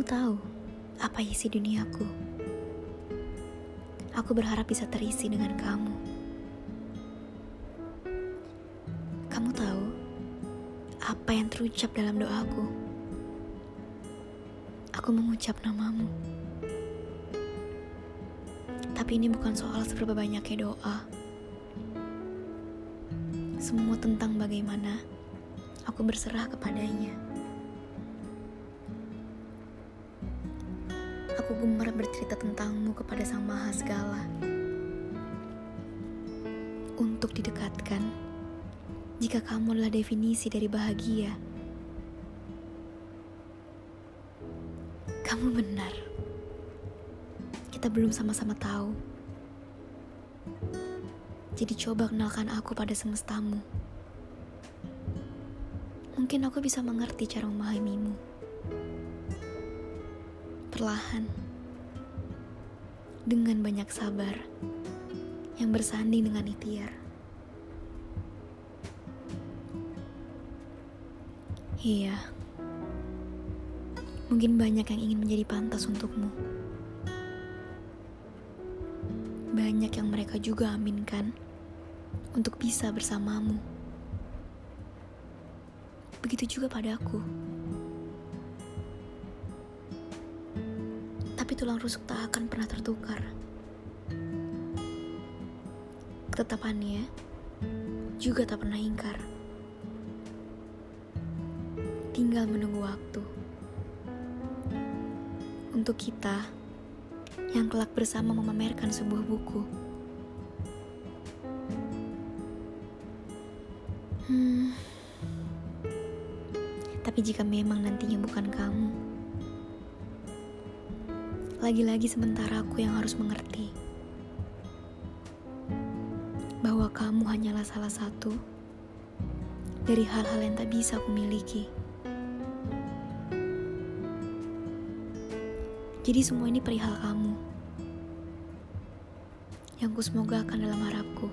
tahu apa isi duniaku. Aku berharap bisa terisi dengan kamu. Kamu tahu apa yang terucap dalam doaku? Aku mengucap namamu. Tapi ini bukan soal seberapa banyaknya doa. Semua tentang bagaimana aku berserah kepadanya. Aku gemar bercerita tentangmu kepada Sang Maha Segala. Untuk didekatkan, jika kamu adalah definisi dari bahagia. Kamu benar. Kita belum sama-sama tahu. Jadi coba kenalkan aku pada semestamu. Mungkin aku bisa mengerti cara memahamimu. Perlahan. Dengan banyak sabar yang bersanding dengan ikhtiar. Iya. Mungkin banyak yang ingin menjadi pantas untukmu. Banyak yang mereka juga aminkan untuk bisa bersamamu. Begitu juga padaku. Tapi tulang rusuk tak akan pernah tertukar. Ketetapannya juga tak pernah ingkar. Tinggal menunggu waktu. Untuk kita yang kelak bersama memamerkan sebuah buku. Hmm. Tapi jika memang nantinya bukan kamu, lagi-lagi sementara aku yang harus mengerti bahwa kamu hanyalah salah satu dari hal-hal yang tak bisa aku miliki. Jadi semua ini perihal kamu. Yang ku semoga akan dalam harapku.